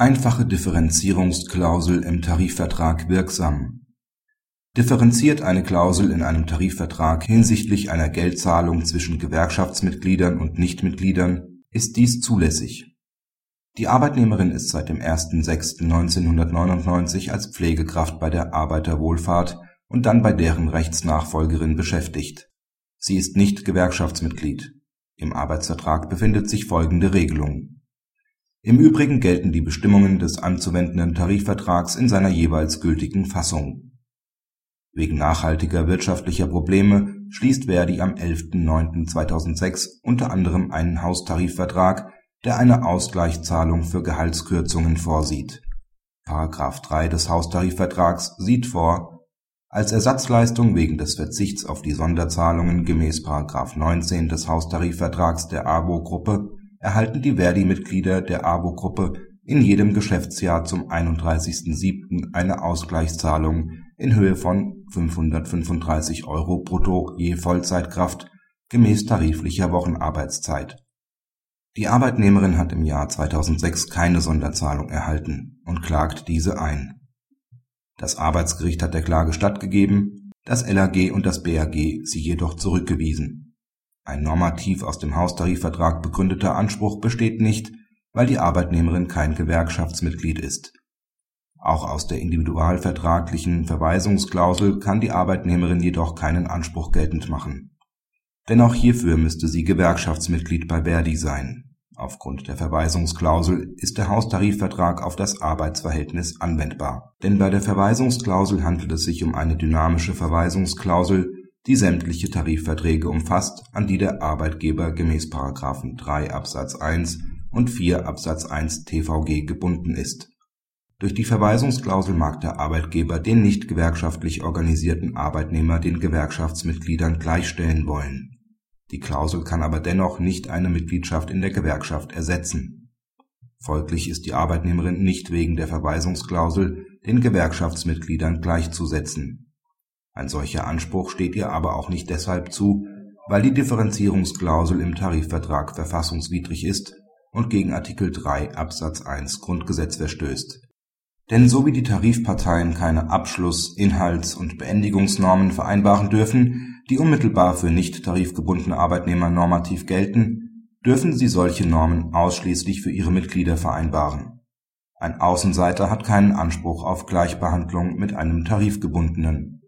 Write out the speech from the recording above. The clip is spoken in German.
Einfache Differenzierungsklausel im Tarifvertrag wirksam Differenziert eine Klausel in einem Tarifvertrag hinsichtlich einer Geldzahlung zwischen Gewerkschaftsmitgliedern und Nichtmitgliedern, ist dies zulässig. Die Arbeitnehmerin ist seit dem 01.06.1999 als Pflegekraft bei der Arbeiterwohlfahrt und dann bei deren Rechtsnachfolgerin beschäftigt. Sie ist nicht Gewerkschaftsmitglied. Im Arbeitsvertrag befindet sich folgende Regelung im Übrigen gelten die Bestimmungen des anzuwendenden Tarifvertrags in seiner jeweils gültigen Fassung. Wegen nachhaltiger wirtschaftlicher Probleme schließt Verdi am 11.09.2006 unter anderem einen Haustarifvertrag, der eine Ausgleichszahlung für Gehaltskürzungen vorsieht. § 3 des Haustarifvertrags sieht vor, als Ersatzleistung wegen des Verzichts auf die Sonderzahlungen gemäß § 19 des Haustarifvertrags der AWO-Gruppe erhalten die Verdi-Mitglieder der AWO-Gruppe in jedem Geschäftsjahr zum 31.07. eine Ausgleichszahlung in Höhe von 535 Euro brutto je Vollzeitkraft gemäß tariflicher Wochenarbeitszeit. Die Arbeitnehmerin hat im Jahr 2006 keine Sonderzahlung erhalten und klagt diese ein. Das Arbeitsgericht hat der Klage stattgegeben, das LAG und das BAG sie jedoch zurückgewiesen ein normativ aus dem Haustarifvertrag begründeter Anspruch besteht nicht, weil die Arbeitnehmerin kein Gewerkschaftsmitglied ist. Auch aus der individualvertraglichen Verweisungsklausel kann die Arbeitnehmerin jedoch keinen Anspruch geltend machen. Denn auch hierfür müsste sie Gewerkschaftsmitglied bei Verdi sein. Aufgrund der Verweisungsklausel ist der Haustarifvertrag auf das Arbeitsverhältnis anwendbar. Denn bei der Verweisungsklausel handelt es sich um eine dynamische Verweisungsklausel die sämtliche Tarifverträge umfasst, an die der Arbeitgeber gemäß § 3 Absatz 1 und 4 Absatz 1 TVG gebunden ist. Durch die Verweisungsklausel mag der Arbeitgeber den nicht gewerkschaftlich organisierten Arbeitnehmer den Gewerkschaftsmitgliedern gleichstellen wollen. Die Klausel kann aber dennoch nicht eine Mitgliedschaft in der Gewerkschaft ersetzen. Folglich ist die Arbeitnehmerin nicht wegen der Verweisungsklausel den Gewerkschaftsmitgliedern gleichzusetzen ein solcher Anspruch steht ihr aber auch nicht deshalb zu, weil die Differenzierungsklausel im Tarifvertrag verfassungswidrig ist und gegen Artikel 3 Absatz 1 Grundgesetz verstößt. Denn so wie die Tarifparteien keine Abschluss Inhalts und Beendigungsnormen vereinbaren dürfen, die unmittelbar für nicht tarifgebundene Arbeitnehmer normativ gelten, dürfen sie solche Normen ausschließlich für ihre Mitglieder vereinbaren. Ein Außenseiter hat keinen Anspruch auf Gleichbehandlung mit einem Tarifgebundenen